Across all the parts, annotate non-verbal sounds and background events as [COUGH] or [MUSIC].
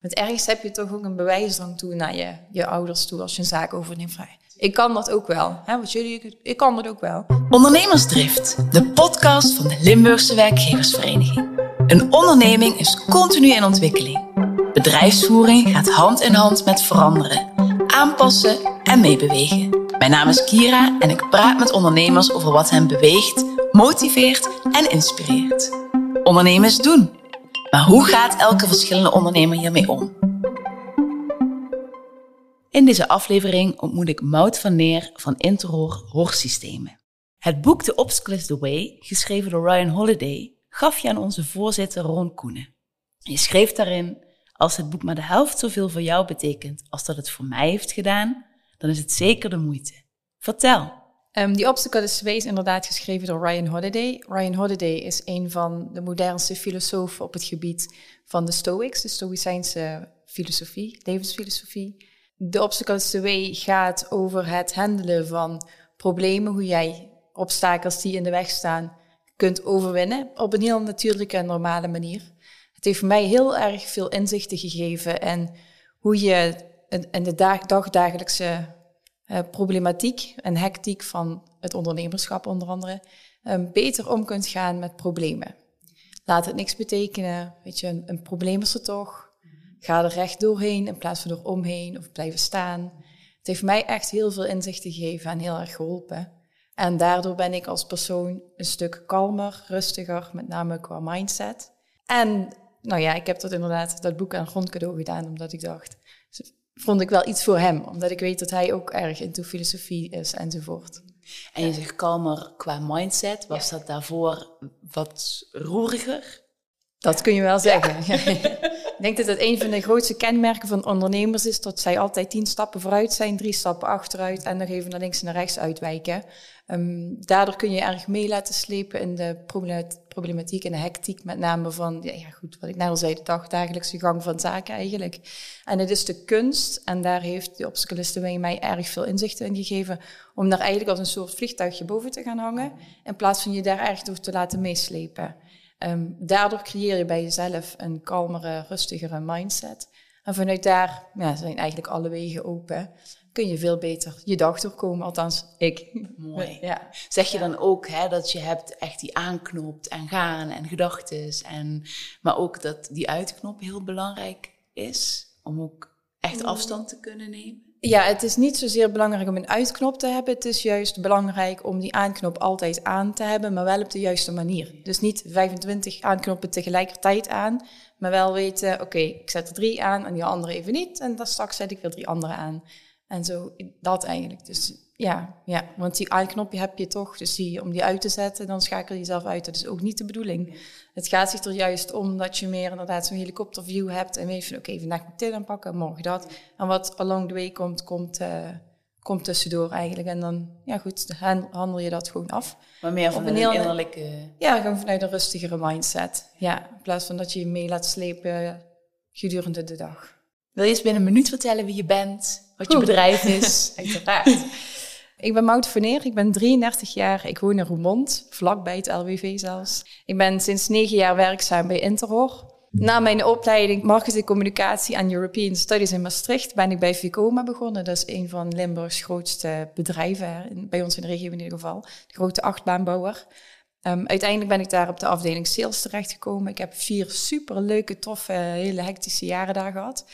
Want ergens heb je toch ook een bewijsdrang toe naar je, je ouders toe als je een zaak overneemt. Ik kan dat ook wel. Hè? Wat jullie, ik kan dat ook wel. Ondernemersdrift, de podcast van de Limburgse Werkgeversvereniging. Een onderneming is continu in ontwikkeling. Bedrijfsvoering gaat hand in hand met veranderen, aanpassen en meebewegen. Mijn naam is Kira en ik praat met ondernemers over wat hen beweegt, motiveert en inspireert. Ondernemen is doen. Maar hoe gaat elke verschillende ondernemer hiermee om? In deze aflevering ontmoet ik Mout van Neer van Interhoor Hoorsystemen. Het boek The Obstacle is the Way, geschreven door Ryan Holiday, gaf je aan onze voorzitter Ron Koenen. Je schreef daarin, als het boek maar de helft zoveel voor jou betekent als dat het voor mij heeft gedaan, dan is het zeker de moeite. Vertel. Um, die Obstacle is inderdaad geschreven door Ryan Holiday. Ryan Holiday is een van de modernste filosofen op het gebied van de Stoics, de Stoïcijnse filosofie, levensfilosofie. De Obstacle the Way gaat over het handelen van problemen, hoe jij obstakels die in de weg staan kunt overwinnen op een heel natuurlijke en normale manier. Het heeft mij heel erg veel inzichten gegeven en hoe je in de dag, dagdagelijkse uh, problematiek en hectiek van het ondernemerschap onder andere um, beter om kunt gaan met problemen. Laat het niks betekenen, weet je, een, een probleem is er toch. Ga er recht doorheen in plaats van eromheen of blijven staan. Het heeft mij echt heel veel inzichten gegeven en heel erg geholpen. En daardoor ben ik als persoon een stuk kalmer, rustiger, met name qua mindset. En nou ja, ik heb dat inderdaad, dat boek aan grondcadeau gedaan, omdat ik dacht, vond ik wel iets voor hem. Omdat ik weet dat hij ook erg into filosofie is enzovoort. En je zegt kalmer qua mindset. Was dat daarvoor wat roeriger? Dat kun je wel zeggen. [LAUGHS] [LAUGHS] ik denk dat het een van de grootste kenmerken van ondernemers is dat zij altijd tien stappen vooruit zijn, drie stappen achteruit en nog even naar links en naar rechts uitwijken. Um, daardoor kun je erg mee laten slepen in de problematiek en de hectiek, met name van, ja, ja goed, wat ik net al zei, de dagdagelijkse gang van zaken eigenlijk. En het is de kunst, en daar heeft de obstaclisten mij erg veel inzichten in gegeven, om daar eigenlijk als een soort vliegtuigje boven te gaan hangen, in plaats van je daar erg door te laten meeslepen. Um, daardoor creëer je bij jezelf een kalmere, rustigere mindset. En vanuit daar ja, zijn eigenlijk alle wegen open kun je veel beter je dag doorkomen. Althans, ik. Mooi. [LAUGHS] Ja. Zeg je dan ook hè, dat je hebt echt die aanknopt en gaan en gedachtes. En, maar ook dat die uitknop heel belangrijk is om ook echt afstand te kunnen nemen? Ja, het is niet zozeer belangrijk om een uitknop te hebben. Het is juist belangrijk om die aanknop altijd aan te hebben, maar wel op de juiste manier. Dus niet 25 aanknoppen tegelijkertijd aan, maar wel weten, oké, ik zet er drie aan en die andere even niet. En dan straks zet ik weer drie andere aan. En zo, dat eigenlijk. Dus ja, ja, want die aanknopje heb je toch. Dus die, om die uit te zetten, dan schakel je jezelf uit. Dat is ook niet de bedoeling. Het gaat zich er juist om dat je meer inderdaad zo'n helikopterview hebt. En weet van, oké, vandaag moet ik dit aanpakken, morgen dat. En wat along the way komt, komt, uh, komt tussendoor eigenlijk. En dan, ja goed, handel je dat gewoon af. Maar meer van een, een innerlijke... Ja, gewoon vanuit een rustigere mindset. Ja, in plaats van dat je je mee laat slepen gedurende de dag. Wil je eens binnen een minuut vertellen wie je bent, wat je bedrijf is? [LAUGHS] Uiteraard. Ik ben Mout Verneer, ik ben 33 jaar, ik woon in Roermond, vlakbij het LWV zelfs. Ik ben sinds negen jaar werkzaam bij Interhor. Na mijn opleiding Marketing Communicatie aan European Studies in Maastricht ben ik bij Vicoma begonnen. Dat is een van Limburgs grootste bedrijven, bij ons in de regio in ieder geval. De grote achtbaanbouwer. Um, uiteindelijk ben ik daar op de afdeling sales terechtgekomen. Ik heb vier superleuke, toffe, hele hectische jaren daar gehad.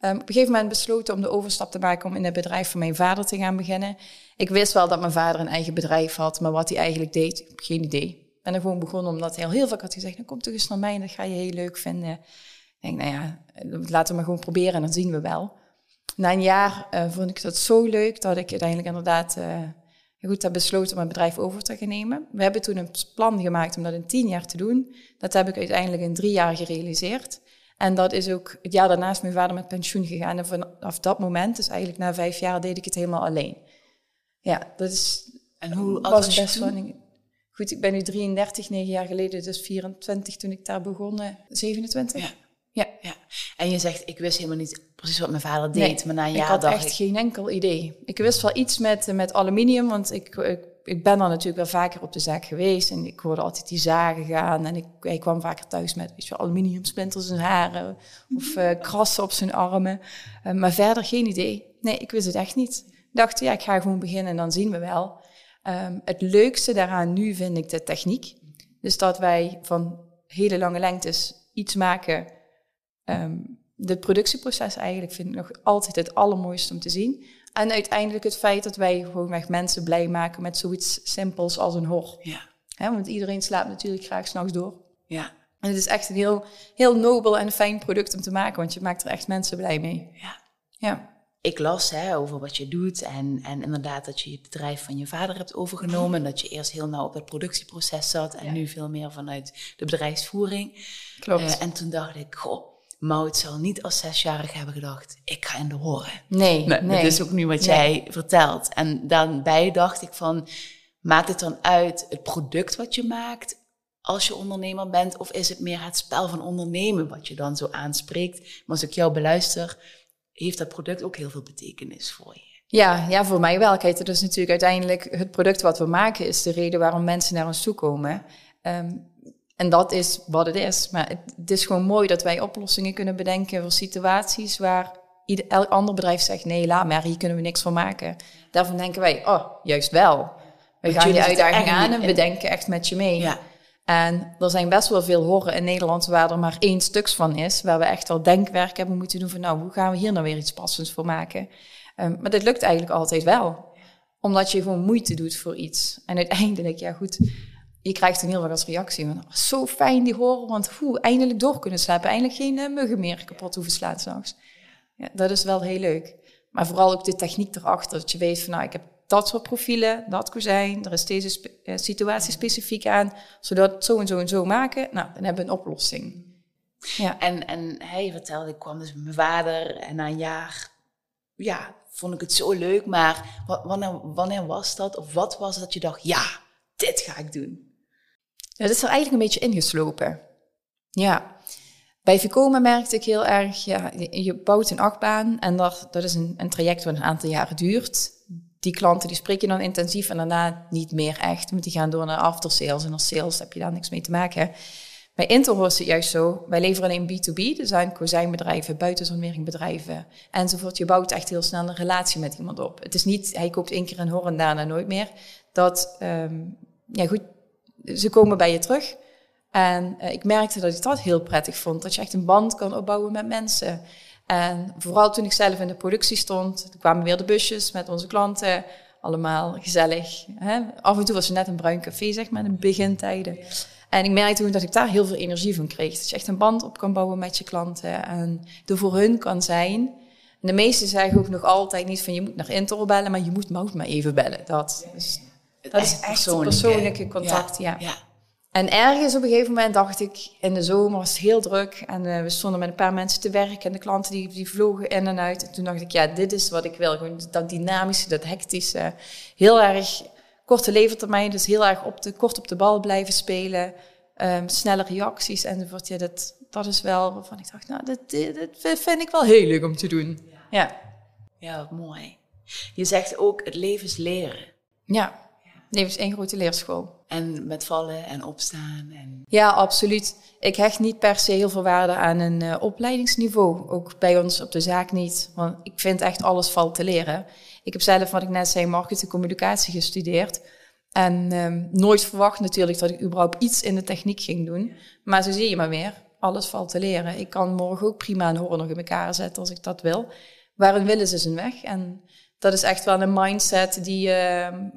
Um, op een gegeven moment besloten om de overstap te maken om in het bedrijf van mijn vader te gaan beginnen. Ik wist wel dat mijn vader een eigen bedrijf had, maar wat hij eigenlijk deed, geen idee. Ik ben er gewoon begonnen omdat hij al heel vaak had gezegd, dan kom toch eens naar mij en dat ga je heel leuk vinden. Ik denk, nou ja, laten we maar gewoon proberen en dan zien we wel. Na een jaar uh, vond ik dat zo leuk dat ik uiteindelijk inderdaad uh, goed heb besloten om mijn bedrijf over te gaan nemen. We hebben toen een plan gemaakt om dat in tien jaar te doen. Dat heb ik uiteindelijk in drie jaar gerealiseerd. En dat is ook het jaar daarna is mijn vader met pensioen gegaan. En vanaf dat moment, dus eigenlijk na vijf jaar, deed ik het helemaal alleen. Ja, dat is. En hoe was best wel. Goed, ik ben nu 33, negen jaar geleden, dus 24 toen ik daar begon, 27. Ja. Ja. ja. En je zegt, ik wist helemaal niet precies wat mijn vader deed, maar na een jaar ik had echt geen enkel idee. Ik wist wel iets met, met aluminium, want ik, ik ik ben dan natuurlijk wel vaker op de zaak geweest en ik hoorde altijd die zagen gaan en ik, hij kwam vaker thuis met weet je, aluminium splinters in zijn haren of uh, krassen op zijn armen. Uh, maar verder geen idee. Nee, ik wist het echt niet. Ik dacht, ja, ik ga gewoon beginnen en dan zien we wel. Um, het leukste daaraan nu vind ik de techniek. Dus dat wij van hele lange lengtes iets maken. Um, de productieproces eigenlijk vind ik nog altijd het allermooiste om te zien. En uiteindelijk het feit dat wij gewoon echt mensen blij maken met zoiets simpels als een hor. Ja. want iedereen slaapt natuurlijk graag s'nachts door. Ja. En het is echt een heel, heel nobel en fijn product om te maken, want je maakt er echt mensen blij mee. Ja. ja. Ik las hè, over wat je doet en, en inderdaad dat je het bedrijf van je vader hebt overgenomen. Dat je eerst heel nauw op het productieproces zat en nu veel meer vanuit de bedrijfsvoering. Klopt. Uh, en toen dacht ik, goh, Mout zal niet als zesjarig hebben gedacht, ik ga in de horen. Nee, nee. Dat is ook nu wat jij vertelt. En daarbij dacht ik van, maakt het dan uit het product wat je maakt als je ondernemer bent? Of is het meer het spel van ondernemen wat je dan zo aanspreekt? Maar als ik jou beluister, heeft dat product ook heel veel betekenis voor je. Ja, ja, voor mij wel. Kijk, dat is natuurlijk uiteindelijk het product wat we maken, is de reden waarom mensen naar ons toe komen. Ehm, en dat is wat het is. Maar het, is gewoon mooi dat wij oplossingen kunnen bedenken voor situaties waar ieder, elk ander bedrijf zegt: nee, laat maar, hier kunnen we niks van maken. Daarvan denken wij: oh, juist wel. We gaan die uitdaging aan en we denken echt met je mee. Ja. En er zijn best wel veel horen in Nederland waar er maar één stuks van is, waar we echt wel denkwerk hebben moeten doen van nou, hoe gaan we hier nou weer iets passends voor maken? Um, maar dat lukt eigenlijk altijd wel. Omdat je gewoon moeite doet voor iets. En uiteindelijk, ja goed, je krijgt dan heel veel als reactie. Van, oh, zo fijn die horen, want hoe eindelijk door kunnen slapen. Eindelijk geen uh, muggen meer kapot hoeven slaan s'nachts. Ja, dat is wel heel leuk. Maar vooral ook de techniek erachter. Dat je weet van, nou, ik heb dat soort profielen, dat kozijn. Er is deze uh, situatie specifiek aan. Zodat zo en zo en zo maken. Nou, dan hebben we een oplossing. Ja. En, en hij vertelde, ik kwam dus met mijn vader en na een jaar, ja, vond ik het zo leuk. Maar wanneer, wanneer was dat? Of wat was dat je dacht, ja, dit ga ik doen? Dat is er eigenlijk een beetje ingeslopen. Ja. Bij Vicoma merkte ik heel erg, ja, je bouwt een achtbaan en dat, dat is een, een traject wat een aantal jaren duurt. Die klanten die spreek je dan intensief en daarna niet meer echt, want die gaan door naar after sales en als sales heb je daar niks mee te maken. Bij Interhor is het juist zo, wij leveren alleen B2B, dus zijn kozijnbedrijven, buitenzonweringbedrijven enzovoort. Je bouwt echt heel snel een relatie met iemand op. Het is niet, hij koopt één keer een en daarna nooit meer. Dat, um, ja goed, ze komen bij je terug. En uh, ik merkte dat ik dat heel prettig vond. Dat je echt een band kan opbouwen met mensen. En vooral toen ik zelf in de productie stond, kwamen weer de busjes met onze klanten. Allemaal gezellig. Hè? Af en toe was er net een bruin café, zeg maar, in de begintijden. En ik merkte toen dat ik daar heel veel energie van kreeg. Dat je echt een band op kan bouwen met je klanten en er voor hun kan zijn. En de meesten zeggen ook nog altijd niet van je moet naar Intel bellen, maar je moet Mout maar even bellen. Dat, dus dat is echt persoonlijke, persoonlijke contact, ja. ja. En ergens op een gegeven moment dacht ik, in de zomer was het heel druk en uh, we stonden met een paar mensen te werken en de klanten die, die vlogen in en uit. En toen dacht ik, ja, dit is wat ik wil. Gewoon dat dynamische, dat hectische, heel erg korte levertermijn, dus heel erg op de, kort op de bal blijven spelen, um, snelle reacties enzovoort. Ja, dat, dat is wel waarvan ik dacht, nou, dat, dit, vind ik wel heel leuk om te doen. Ja. ja, mooi. Je zegt ook, het leven is leren. Ja. Leven is één grote leerschool. En met vallen en opstaan. En... Ja, absoluut. Ik hecht niet per se heel veel waarde aan een uh, opleidingsniveau. Ook bij ons op de zaak niet. Want ik vind echt alles valt te leren. Ik heb zelf, wat ik net zei, marketing en communicatie gestudeerd. En um, nooit verwacht natuurlijk dat ik überhaupt iets in de techniek ging doen. Maar zo zie je maar weer. Alles valt te leren. Ik kan morgen ook prima een horen nog in elkaar zetten als ik dat wil. Waarin willen ze zijn weg? En dat is echt wel een mindset die, uh,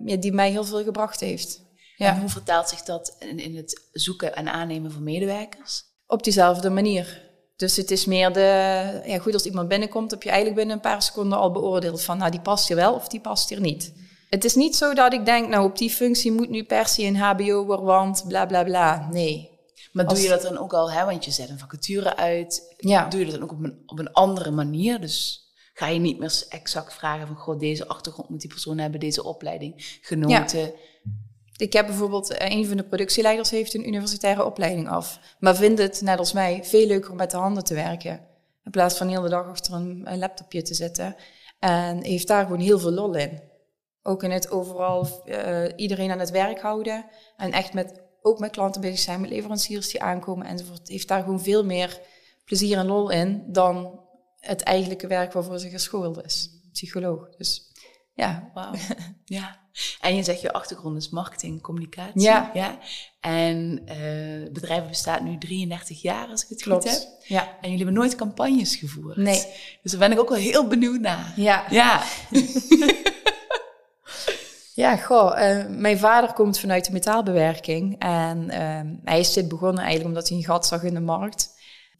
ja, die mij heel veel gebracht heeft. Ja. En hoe vertaalt zich dat in, in het zoeken en aannemen van medewerkers? Op diezelfde manier. Dus het is meer de, ja goed, als iemand binnenkomt, heb je eigenlijk binnen een paar seconden al beoordeeld van, nou die past hier wel of die past hier niet. Het is niet zo dat ik denk, nou op die functie moet nu per se een HBO want bla bla bla. Nee. Maar doe je dat dan ook al, hè? want je zet een vacature uit, ja. doe je dat dan ook op een, op een andere manier? Dus ga je niet meer exact vragen van, goh, deze achtergrond moet die persoon hebben, deze opleiding genoten. Ik heb bijvoorbeeld, eh, een van de productieleiders heeft een universitaire opleiding af, maar vindt het, net als mij, veel leuker om met de handen te werken. In plaats van heel de dag achter een, laptopje te zitten. En heeft daar gewoon heel veel lol in. Ook in het overal uh, iedereen aan het werk houden. En echt met, ook met klanten bezig zijn, met leveranciers die aankomen enzovoort. Heeft daar gewoon veel meer plezier en lol in dan het eigenlijke werk waarvoor ze geschoold is. Psycholoog. Dus ja. Wauw. [LAUGHS] ja. En je zegt je achtergrond is marketing, communicatie. Ja. ja? En uh, het bedrijf bestaat nu 33 jaar, als ik het Klopt. goed heb. Ja. En jullie hebben nooit campagnes gevoerd. Nee. Dus daar ben ik ook wel heel benieuwd naar. Ja. Ja. [LAUGHS] ja, goh. Uh, mijn vader komt vanuit de metaalbewerking. En uh, hij is dit begonnen eigenlijk omdat hij een gat zag in de markt.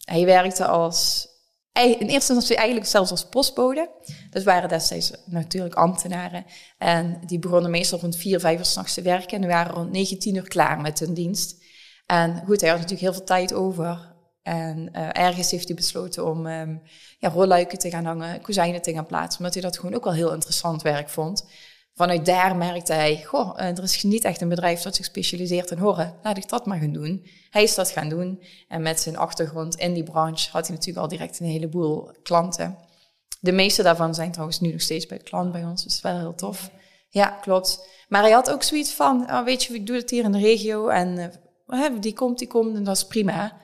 Hij werkte als in eerste instantie eigenlijk zelfs als postbode. Dat waren destijds natuurlijk ambtenaren. En die begonnen meestal rond vier, vijf uur s'nachts te werken. En die waren rond 19 uur klaar met hun dienst. En goed, hij had natuurlijk heel veel tijd over. En uh, ergens heeft hij besloten om um, ja, rolluiken te gaan hangen, kozijnen te gaan plaatsen. Omdat hij dat gewoon ook wel heel interessant werk vond vanuit daar merkte hij, goh, eh, er is niet echt een bedrijf dat zich specialiseert in horen. Laat ik dat maar gaan doen. Hij is dat gaan doen. En met zijn achtergrond in die branche had hij natuurlijk al direct een heleboel klanten. De meeste daarvan zijn trouwens nu nog steeds bij de klant bij ons. Dus wel heel tof. Ja, klopt. Maar hij had ook zoiets van, oh, weet je, ik doe het hier in de regio en uh, die komt, die komt en dat is prima.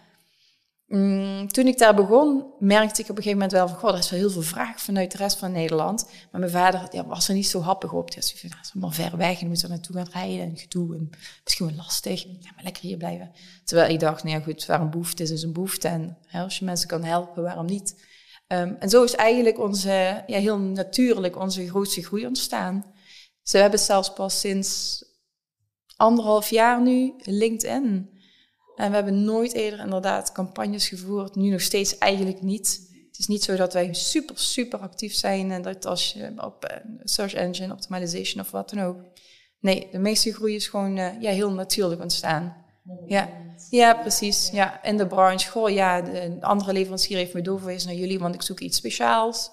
Mm, toen ik daar begon, merkte ik op een gegeven moment wel van, goh, er is wel heel veel vraag vanuit de rest van Nederland. Maar mijn vader was er niet zo happig op. Dus hij zei, dat is allemaal ver weg en dan moet naartoe gaan rijden en gedoe en misschien wel lastig. Ja, maar lekker hier blijven. Terwijl ik dacht, nou ja goed, waar een behoefte is, is een behoefte. En als je mensen kan helpen, waarom niet? Um, en zo is eigenlijk onze, ja, heel natuurlijk onze grootste groei ontstaan. Ze hebben zelfs pas sinds anderhalf jaar nu LinkedIn. En we hebben nooit eerder inderdaad campagnes gevoerd. Nu nog steeds eigenlijk niet. Het is niet zo dat wij super, super actief zijn. En dat als je op uh, search engine optimization of wat dan ook. Nee, de meeste groei is gewoon uh, ja, heel natuurlijk ontstaan. Ja. ja, precies. Ja, in de branche. Goh, ja, de andere leverancier heeft me doorverwezen naar jullie, want ik zoek iets speciaals.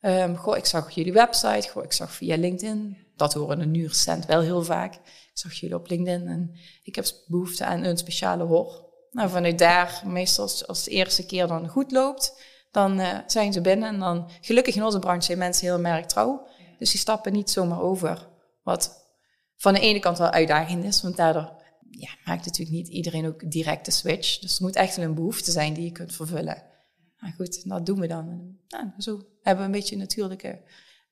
Um, goh, ik zag jullie website. Goh, ik zag via LinkedIn. Dat horen we nu recent wel heel vaak zag jullie op LinkedIn en ik heb behoefte aan een speciale hoor. Nou, vanuit daar, meestal als, als de eerste keer dan goed loopt, dan uh, zijn ze binnen. En dan, gelukkig in onze branche zijn mensen heel merktrouw. Dus die stappen niet zomaar over. Wat van de ene kant wel uitdagend is, want daardoor ja, maakt natuurlijk niet iedereen ook direct de switch. Dus er moet echt wel een behoefte zijn die je kunt vervullen. Maar goed, dat doen we dan. Nou, zo hebben we een beetje natuurlijke,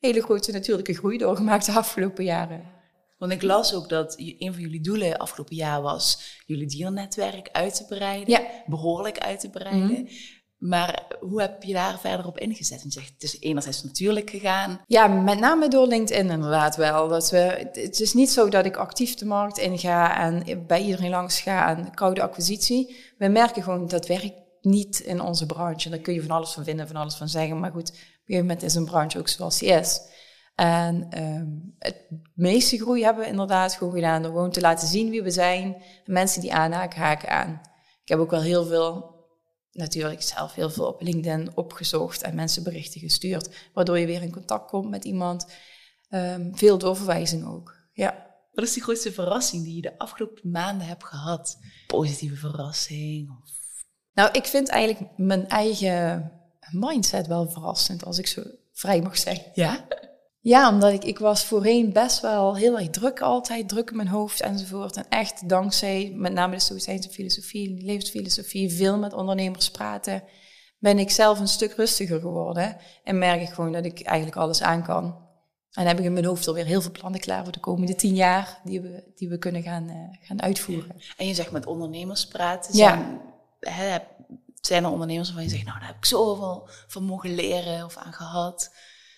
hele grote natuurlijke groei doorgemaakt de afgelopen jaren. Want ik las ook dat een van jullie doelen afgelopen jaar was jullie dealnetwerk uit te breiden. Ja. Behoorlijk uit te breiden. Mhm. Maar hoe heb je daar verder op ingezet? En je zegt, het is enerzijds natuurlijk gegaan. Ja, met name door LinkedIn inderdaad wel. Dat we, het is niet zo dat ik actief de markt inga en bij iedereen langs ga aan koude acquisitie. We merken gewoon dat werkt niet in onze branche. Daar kun je van alles van vinden, van alles van zeggen. Maar goed, gegeven moment is een branche ook zoals die is. En um, het meeste groei hebben we inderdaad gewoon gedaan door gewoon te laten zien wie we zijn. Mensen die aanhaken, haken aan. Ik heb ook wel heel veel, natuurlijk zelf heel veel op LinkedIn opgezocht en mensen berichten gestuurd. Waardoor je weer in contact komt met iemand. Um, veel doorverwijzing ook, ja. Wat is de grootste verrassing die je de afgelopen maanden hebt gehad? Positieve verrassing? Of... Nou, ik vind eigenlijk mijn eigen mindset wel verrassend, als ik zo vrij mag zeggen. Ja? [LAUGHS] Ja, omdat ik, ik was voorheen best wel heel erg druk altijd, druk in mijn hoofd enzovoort. En echt dankzij met name de stoïcijnse filosofie, levensfilosofie, veel met ondernemers praten, ben ik zelf een stuk rustiger geworden. En merk ik gewoon dat ik eigenlijk alles aan kan. En heb ik in mijn hoofd alweer heel veel plannen klaar voor de komende tien jaar die we, die we kunnen gaan, uh, gaan uitvoeren. En je zegt met ondernemers praten. Zijn, ja. Hè, zijn er ondernemers waarvan je zegt, nou daar heb ik zoveel van mogen leren of aan gehad?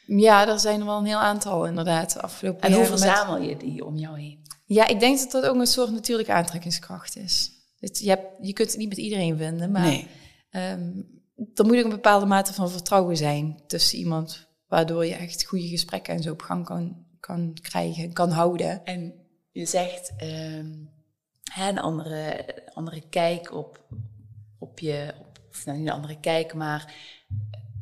Ja, er zijn er wel een heel aantal inderdaad afgelopen En hoe verzamel je die om jou heen? Ja, ik denk dat dat ook een soort natuurlijke aantrekkingskracht is. je, hebt, je kunt het niet met iedereen vinden, maar nee. um, er moet ook een bepaalde mate van vertrouwen zijn tussen iemand, waardoor je echt goede gesprekken en zo op gang kan, kan krijgen, kan houden. En je zegt um, een andere, andere kijk op, op je, of nou niet een andere kijk, maar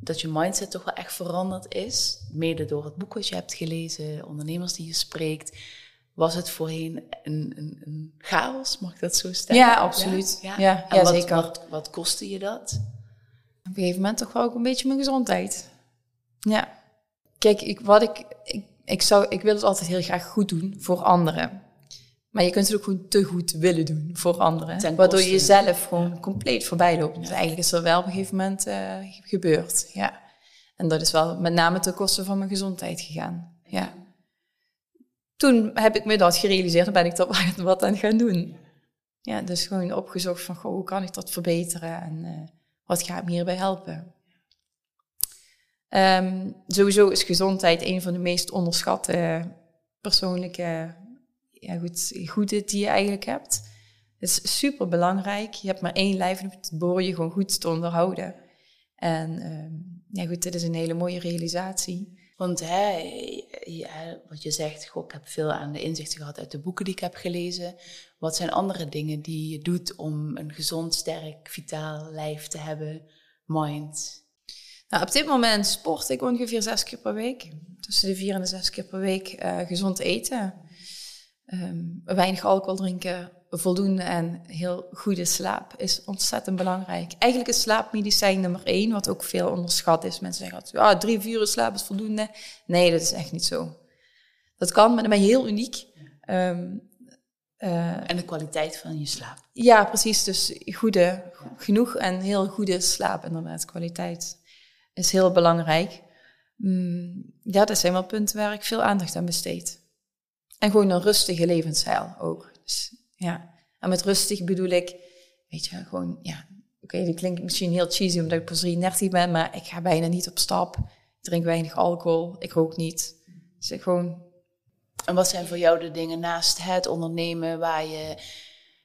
dat je mindset toch wel echt veranderd is. Mede door het boek wat je hebt gelezen, ondernemers die je spreekt. Was het voorheen een, een, een chaos, mag ik dat zo stellen? Ja, absoluut. Ja, ja. wat, zeker. Wat, wat kostte je dat? Op een gegeven moment toch wel ook een beetje mijn gezondheid. Ja. Kijk, ik, wat ik, ik ik, zou, ik wil het altijd heel graag goed doen voor anderen. Maar je kunt het ook gewoon te goed willen doen voor anderen. waardoor je jezelf gewoon compleet voorbij loopt. Dus eigenlijk is er wel op een gegeven moment uh, gebeurd. Ja. En dat is wel met name ten koste van mijn gezondheid gegaan. Ja. Toen heb ik me dat gerealiseerd en ben ik er [LAUGHS] wat aan gaan doen. Ja, dus gewoon opgezocht van, goh, hoe kan ik dat verbeteren en uh, wat gaat me hierbij helpen? Um, sowieso is gezondheid een van de meest onderschatte persoonlijke ja, goed, goede die je eigenlijk hebt. Het is super belangrijk. Je hebt maar één lijf en het behoor je gewoon goed te onderhouden. En uh, ja, goed, dit is een hele mooie realisatie. Want hè, ja, wat je zegt, goh, ik heb veel aan de inzichten gehad uit de boeken die ik heb gelezen. Wat zijn andere dingen die je doet om een gezond, sterk, vitaal lijf te hebben, mind? Nou, op dit moment sport ik ongeveer zes keer per week. Tussen de vier en de zes keer per week uh, gezond eten. Um, weinig alcohol drinken, voldoende en heel goede slaap is ontzettend belangrijk. Eigenlijk is slaapmedicijn nummer één, wat ook veel onderschat is. Mensen zeggen altijd, ja, drie, vier uur slaap is voldoende. Nee, dat is echt niet zo. Dat kan, maar dan ben je heel uniek. Um, uh, en de kwaliteit van je slaap. Ja, precies. Dus goede, genoeg en heel goede slaap, inderdaad. Kwaliteit is heel belangrijk. Mm, ja, dat zijn wel punten waar ik veel aandacht aan besteed. En gewoon een rustige levensstijl ook. Dus, ja. En met rustig bedoel ik, weet je, gewoon, ja, oké, okay, dat klinkt misschien heel cheesy omdat ik pas 33 ben, maar ik ga bijna niet op stap. Ik drink weinig alcohol, ik rook niet. Dus ik gewoon... En wat zijn voor jou de dingen naast het ondernemen waar je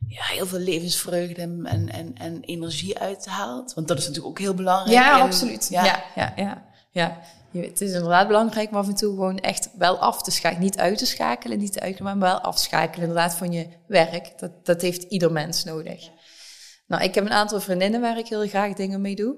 ja, heel veel levensvreugde en, en, en energie uithaalt? Want dat is natuurlijk ook heel belangrijk. Ja, absoluut. Ja, ja, ja. ja. Ja het is inderdaad belangrijk om af en toe gewoon echt wel af te schakelen. Niet uit te schakelen, niet te maar wel afschakelen inderdaad van je werk. Dat, dat heeft ieder mens nodig. Nou, ik heb een aantal vriendinnen waar ik heel graag dingen mee doe.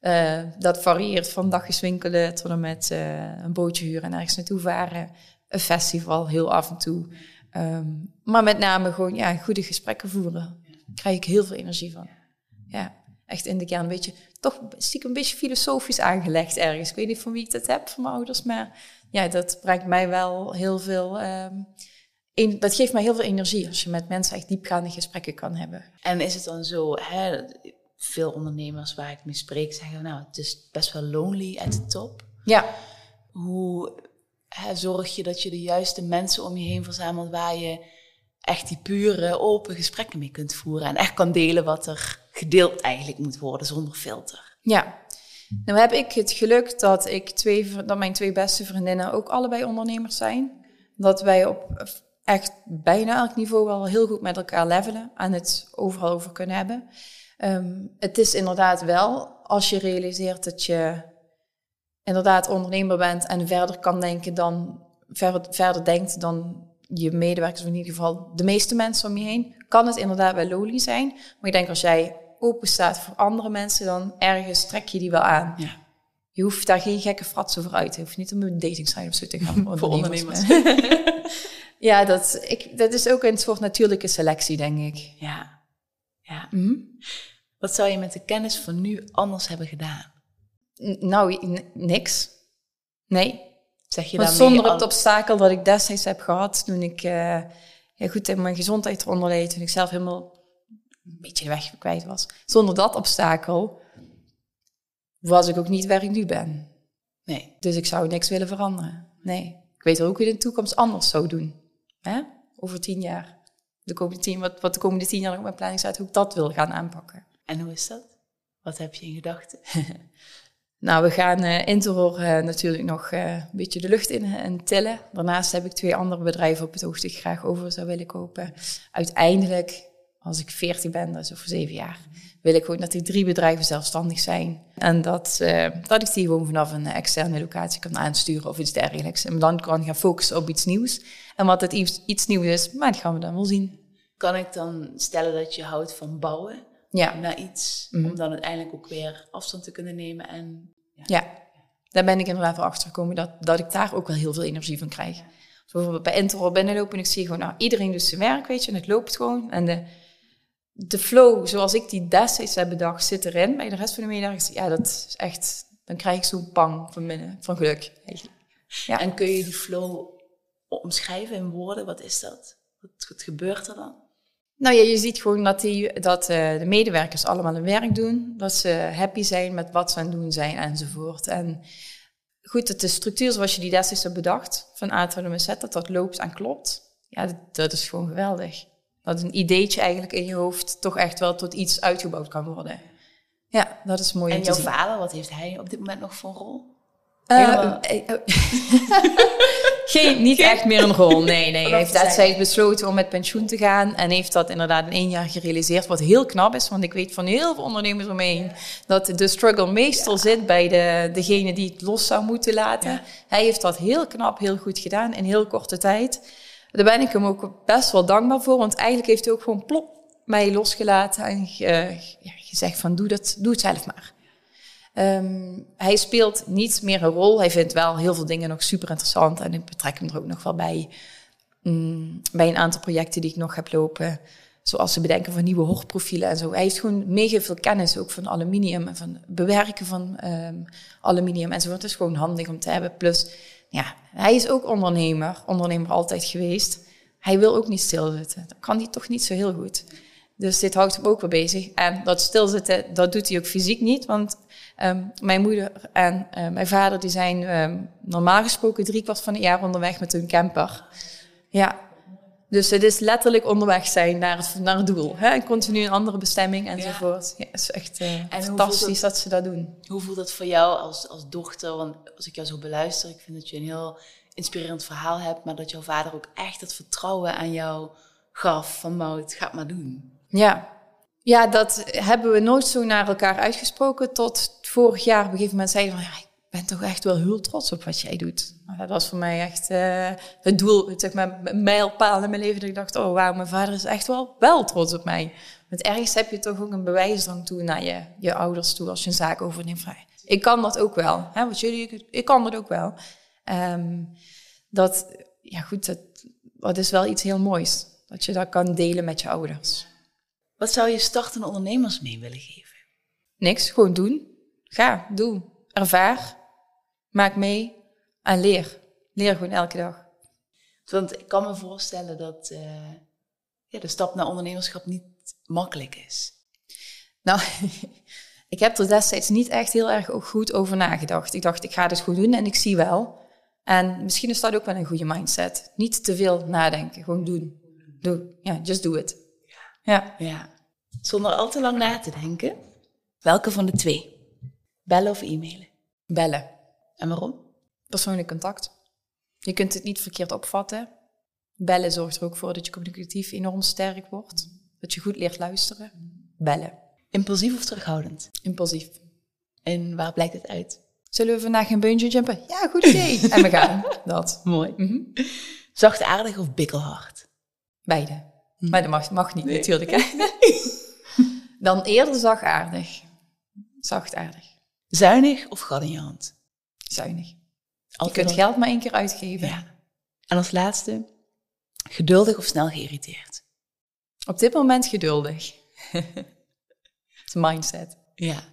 uh, [LAUGHS] dat varieert van dagjes winkelen tot en met uh, een bootje huren en ergens naartoe varen. Een festival, heel af en toe. Um, maar met name gewoon ja, goede gesprekken voeren. Daar krijg ik heel veel energie van. Ja echt in de kern een beetje, toch stiekem een beetje filosofisch aangelegd ergens. Ik weet niet van wie ik dat heb, van mijn ouders, maar ja, dat brengt mij wel heel veel... Um, dat geeft mij heel veel energie als je met mensen echt diepgaande gesprekken kan hebben. En is het dan zo, hè, veel ondernemers waar ik mee spreek zeggen, nou, het is best wel lonely at de top. Ja. Hoe hè, zorg je dat je de juiste mensen om je heen verzamelt waar je echt die pure, open gesprekken mee kunt voeren en echt kan delen wat er gedeeld eigenlijk moet worden zonder filter. Ja. Nou heb ik het geluk dat, ik twee, dat mijn twee beste vriendinnen ook allebei ondernemers zijn. Dat wij op echt bijna elk niveau wel heel goed met elkaar levelen en het overal over kunnen hebben. Um, het is inderdaad wel, als je realiseert dat je inderdaad ondernemer bent en verder kan denken dan, verder, denkt dan je medewerkers, of in ieder geval de meeste mensen om je heen, kan het inderdaad wel loli zijn. Maar ik denk als jij open staat voor andere mensen, dan ergens trek je die wel aan. Ja. Je hoeft daar geen gekke fratsen voor uit. Je hoeft niet om een datingsite of zo te gaan. [LAUGHS] voor ondernemers. [LAUGHS] ja, dat, ik, dat is ook een soort natuurlijke selectie, denk ik. Ja. ja. Mhm. Wat zou je met de kennis van nu anders hebben gedaan? nou, niks. Nee. Zeg je dan zonder het obstakel dat ik destijds heb gehad toen ik uh, ja, goed in mijn gezondheid eronder leed, toen ik zelf helemaal een beetje de weg kwijt was. Zonder dat obstakel was ik ook niet waar ik nu ben. Nee. Dus ik zou niks willen veranderen. Nee. Ik weet ook hoe in de toekomst anders zou doen. Hè? Over tien jaar. De komende tien, wat, wat de komende tien jaar nog op mijn planning staat, hoe ik dat wil gaan aanpakken. En hoe is dat? Wat heb je in gedachten? [LAUGHS] nou, we gaan uh, Interor uh, natuurlijk nog uh, een beetje de lucht in en tillen. Daarnaast heb ik twee andere bedrijven op het oog die ik graag over zou willen kopen. Uiteindelijk als ik 14 ben, dat is over zeven jaar, wil ik gewoon dat die drie bedrijven zelfstandig zijn. En dat, uh, dat ik die gewoon vanaf een externe locatie kan aansturen of iets dergelijks. En dan kan gaan focussen op iets nieuws. En wat het iets, iets nieuws is, maar dat gaan we dan wel zien. Kan ik dan stellen dat je houdt van bouwen ja. naar iets, mm om dan uiteindelijk ook weer afstand te kunnen nemen? En, ja. ja. daar ben ik inderdaad wel achter gekomen dat, dat ik daar ook wel heel veel energie van krijg. Ja. bijvoorbeeld bij Intero binnenlopen en ik zie gewoon, nou, iedereen doet zijn werk, weet je, en het loopt gewoon. En de, de flow zoals ik die destijds heb bedacht zit erin. Bij de rest van de medewerkers, ja, dat is echt... Dan krijg ik zo'n pang van binnen, van geluk. Ja. En kun je die flow omschrijven in woorden? Wat is dat? Wat, wat gebeurt er dan? Nou ja, je ziet gewoon dat, die, dat uh, de medewerkers allemaal hun werk doen. Dat ze happy zijn met wat ze aan het doen zijn enzovoort. En goed, dat de structuur zoals je die destijds hebt bedacht, van A tot Z, dat dat loopt en klopt. Ja, dat, dat, is gewoon geweldig. Dat een ideetje eigenlijk in je hoofd toch echt wel tot iets uitgebouwd kan worden. Ja, dat is mooi. En jouw vader, wat heeft hij op dit moment nog voor een rol? Uh, [LAUGHS] Geen, niet echt meer een rol. Nee, nee. [LAUGHS] Hij heeft destijds besloten om met pensioen te gaan. En heeft dat inderdaad in één jaar gerealiseerd. Wat heel knap is, want ik weet van heel veel ondernemers om me heen. dat de struggle meestal zit bij de, degene die het los zou moeten laten. Hij heeft dat heel knap, heel goed gedaan in heel korte tijd. Daar ben ik hem ook best wel dankbaar voor. Want eigenlijk heeft hij ook gewoon plop mij losgelaten. En uh, ja, gezegd van doe, dat, doe het zelf maar. Um, hij speelt niet meer een rol. Hij vindt wel heel veel dingen nog super interessant. En ik betrek hem er ook nog wel bij. Um, bij een aantal projecten die ik nog heb lopen. Zoals het bedenken van nieuwe hoogprofielen en zo. Hij heeft gewoon mega veel kennis ook van aluminium en van bewerken van um, aluminium enzovoort. Het is gewoon handig om te hebben. Plus, ja, hij is ook ondernemer. Ondernemer altijd geweest. Hij wil ook niet stilzitten. Dat kan hij toch niet zo heel goed. Dus dit houdt hem ook wel bezig. En dat stilzitten, dat doet hij ook fysiek niet. Want um, mijn moeder en uh, mijn vader die zijn um, normaal gesproken drie kwart van het jaar onderweg met hun camper. Ja, dus het is letterlijk onderweg zijn naar het, naar het doel. Hè? En continu een andere bestemming enzovoort. Ja, het is echt uh, en fantastisch dat, dat, ze dat doen. Hoe voelt dat voor jou als, als dochter? Want als ik jou zo beluister, ik vind dat je een heel inspirerend verhaal hebt. Maar dat jouw vader ook echt het vertrouwen aan jou gaf van Mout, ga maar doen. Ja. ja, dat hebben we nooit zo naar elkaar uitgesproken. Tot vorig jaar op een gegeven moment zeiden van... Ja, ben toch echt wel heel trots op wat jij doet. Dat was voor mij echt uh, het doel, zeg maar, mijlpaal in mijn leven. Dat ik dacht, oh wauw, mijn vader is echt wel, wel trots op mij. Want ergens heb je toch ook een bewijsdrang toe naar je, je ouders toe als je een zaak overneemt. Ik kan dat ook wel. Hè, wat jullie, ik kan dat ook wel. Um, dat, ja goed, dat, dat is wel iets heel moois. Dat je dat kan delen met je ouders. Wat zou je startende ondernemers mee willen geven? Niks, gewoon doen. Ga, doe. Ervaar. Maak mee. En leer. Leer gewoon elke dag. Want ik kan me voorstellen dat uh, ja, de stap naar ondernemerschap niet makkelijk is. Nou, [LAUGHS] ik heb er destijds niet echt heel erg goed over nagedacht. Ik dacht, ik ga het goed doen en ik zie wel. En misschien is dat ook wel een goede mindset. Niet te veel nadenken, gewoon doen. Doe, ja, just do it. Ja. ja. Zonder al te lang na te denken. Welke van de twee? Bellen of e-mailen? Bellen. En waarom? Persoonlijk contact. Je kunt het niet verkeerd opvatten. Bellen zorgt er ook voor dat je communicatief enorm sterk wordt. Dat je goed leert luisteren. Bellen. Impulsief of terughoudend? Impulsief. En waar blijkt het uit? Zullen we vandaag een bungee jumpen? Ja, goed idee. [LAUGHS] en we gaan. Dat. Mooi. Mm -hmm. Zachtaardig of bikkelhard? Beide. Hm. Maar dat mag, mag niet natuurlijk. Hè? [LAUGHS] Dan eerder zachtaardig. Zachtaardig. Zuinig of gat in je hand? Zuinig. Altijd je kunt geld maar één keer uitgeven. Ja. En als laatste, geduldig of snel geïrriteerd? Op dit moment geduldig. [LAUGHS] Het mindset. Ja.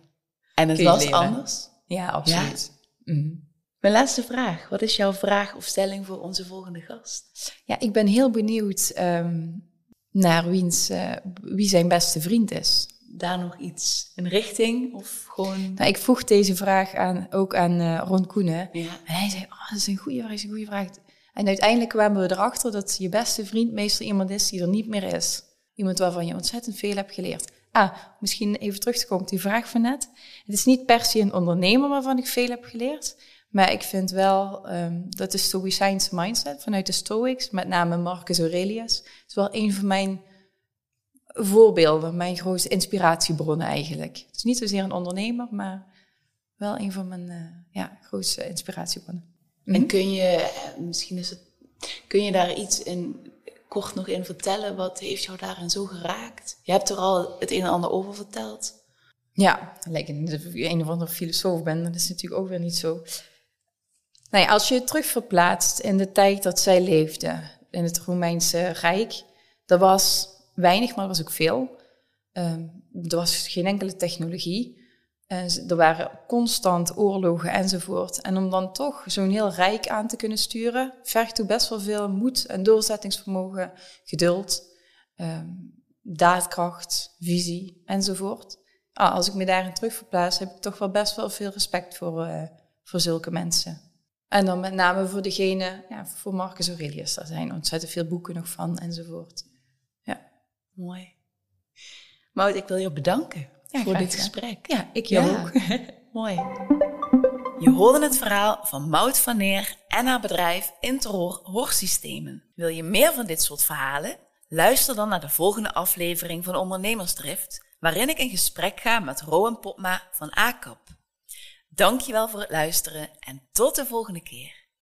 En het was anders? Ja, absoluut. Ja? Mm. Mijn laatste vraag. Wat is jouw vraag of stelling voor onze volgende gast? Ja, ik ben heel benieuwd um, naar wiens, uh, wie zijn beste vriend is. Daar nog iets in richting of gewoon... Nou, ik vroeg deze vraag aan, ook aan uh, Ron Koenen. Ja. En hij zei, oh, dat is een goede vraag, is een goede vraag. En uiteindelijk kwamen we erachter dat je beste vriend meestal iemand is die er niet meer is. Iemand waarvan je ontzettend veel hebt geleerd. Ah, misschien even terug te komen op die vraag van net. Het is niet per se een ondernemer waarvan ik veel heb geleerd. Maar ik vind wel um, dat de Stoïcijnse mindset vanuit de Stoics, met name Marcus Aurelius, is wel een van mijn voorbeelden, mijn grootste inspiratiebronnen eigenlijk. Het is niet zozeer een ondernemer, maar wel een van mijn uh, ja, grootste inspiratiebronnen. En mhm. kun je, eh, misschien is het, kun je daar iets in, kort nog in vertellen? Wat heeft jou daarin zo geraakt? Je hebt er al het een en ander over verteld. Ja, lijkt een of andere filosoof ben, dat is natuurlijk ook weer niet zo. Nou ja, als je je terug verplaatst in de tijd dat zij leefde, in het Romeinse Rijk, er was weinig, maar er was ook veel. Um, er was geen enkele technologie. er waren constant oorlogen enzovoort. En om dan toch zo'n heel rijk aan te kunnen sturen, vergt toe best wel veel moed en doorzettingsvermogen, geduld, ehm, daadkracht, visie enzovoort. Ah, als ik me daarin terugverplaats, heb ik toch wel best wel veel respect voor, uh, voor zulke mensen. En dan met name voor degene, ja, voor Marcus Aurelius. Daar zijn ontzettend veel boeken nog van enzovoort. Mooi. Maud, ik wil je bedanken voor dit gesprek. Ja, ik jou ook. [LAUGHS] Mooi. Je hoorde het verhaal van Maud van Neer en haar bedrijf Interhoor Hoorsystemen. Wil je meer van dit soort verhalen? Luister dan naar de volgende aflevering van Ondernemersdrift, waarin ik in gesprek ga met Rowan Popma van AKAP. Dankjewel voor het luisteren en tot de volgende keer.